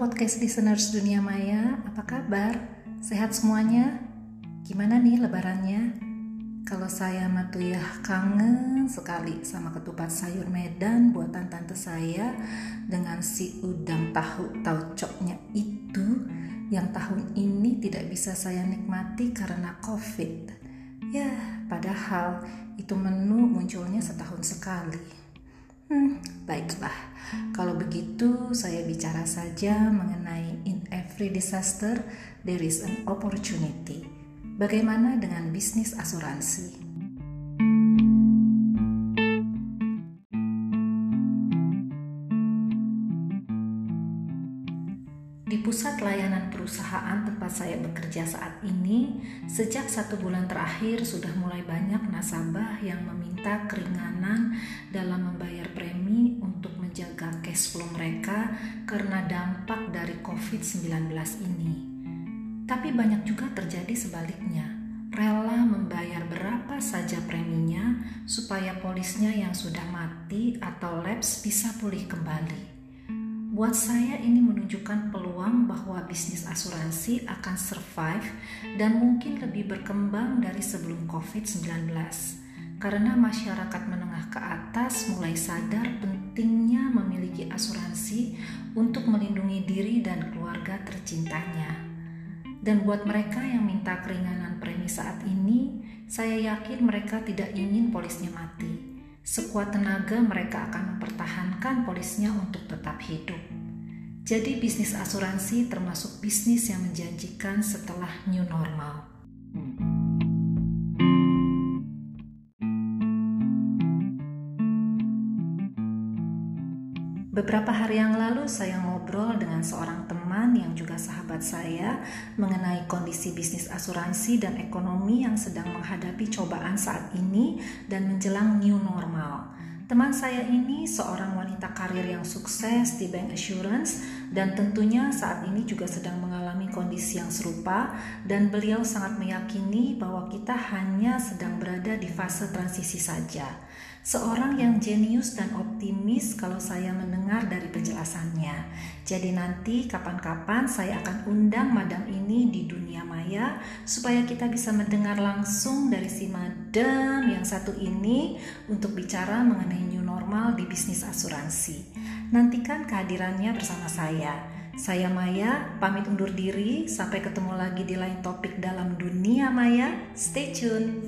podcast listeners dunia maya, apa kabar? Sehat semuanya? Gimana nih lebarannya? Kalau saya Matuyah kangen sekali sama ketupat sayur Medan buatan tante saya dengan si udang tahu taucoknya itu yang tahun ini tidak bisa saya nikmati karena covid. Ya, padahal itu menu munculnya setahun sekali. Hmm, baiklah. Kalau begitu, saya bicara saja mengenai in every disaster there is an opportunity. Bagaimana dengan bisnis asuransi? Di pusat layanan perusahaan tempat saya bekerja saat ini, sejak satu bulan terakhir sudah mulai banyak nasabah yang meminta keringanan dalam membayar premi untuk menjaga cash flow mereka karena dampak dari COVID-19 ini. Tapi banyak juga terjadi sebaliknya, rela membayar berapa saja preminya supaya polisnya yang sudah mati atau lapse bisa pulih kembali. Buat saya ini menunjukkan peluang bahwa bisnis asuransi akan survive dan mungkin lebih berkembang dari sebelum COVID-19. Karena masyarakat menengah ke atas mulai sadar pentingnya memiliki asuransi untuk melindungi diri dan keluarga tercintanya. Dan buat mereka yang minta keringanan premi saat ini, saya yakin mereka tidak ingin polisnya mati Sekuat tenaga mereka akan mempertahankan polisnya untuk tetap hidup. Jadi bisnis asuransi termasuk bisnis yang menjanjikan setelah new normal. Beberapa hari yang lalu saya ngobrol dengan seorang teman yang juga sahabat saya mengenai kondisi bisnis asuransi dan ekonomi yang sedang menghadapi cobaan saat ini dan menjelang new normal. Teman saya ini seorang wanita karir yang sukses di Bank Assurance dan tentunya saat ini juga sedang mengalami kondisi yang serupa dan beliau sangat meyakini bahwa kita hanya sedang berada di fase transisi saja. Seorang yang jenius dan optimis kalau saya mendengar dari penjelasannya. Jadi nanti kapan-kapan saya akan undang madam ini di dunia maya supaya kita bisa mendengar langsung dari si madam yang satu ini untuk bicara mengenai new normal di bisnis asuransi. Nantikan kehadirannya bersama saya. Saya Maya, pamit undur diri. Sampai ketemu lagi di lain topik dalam dunia maya. Stay tune.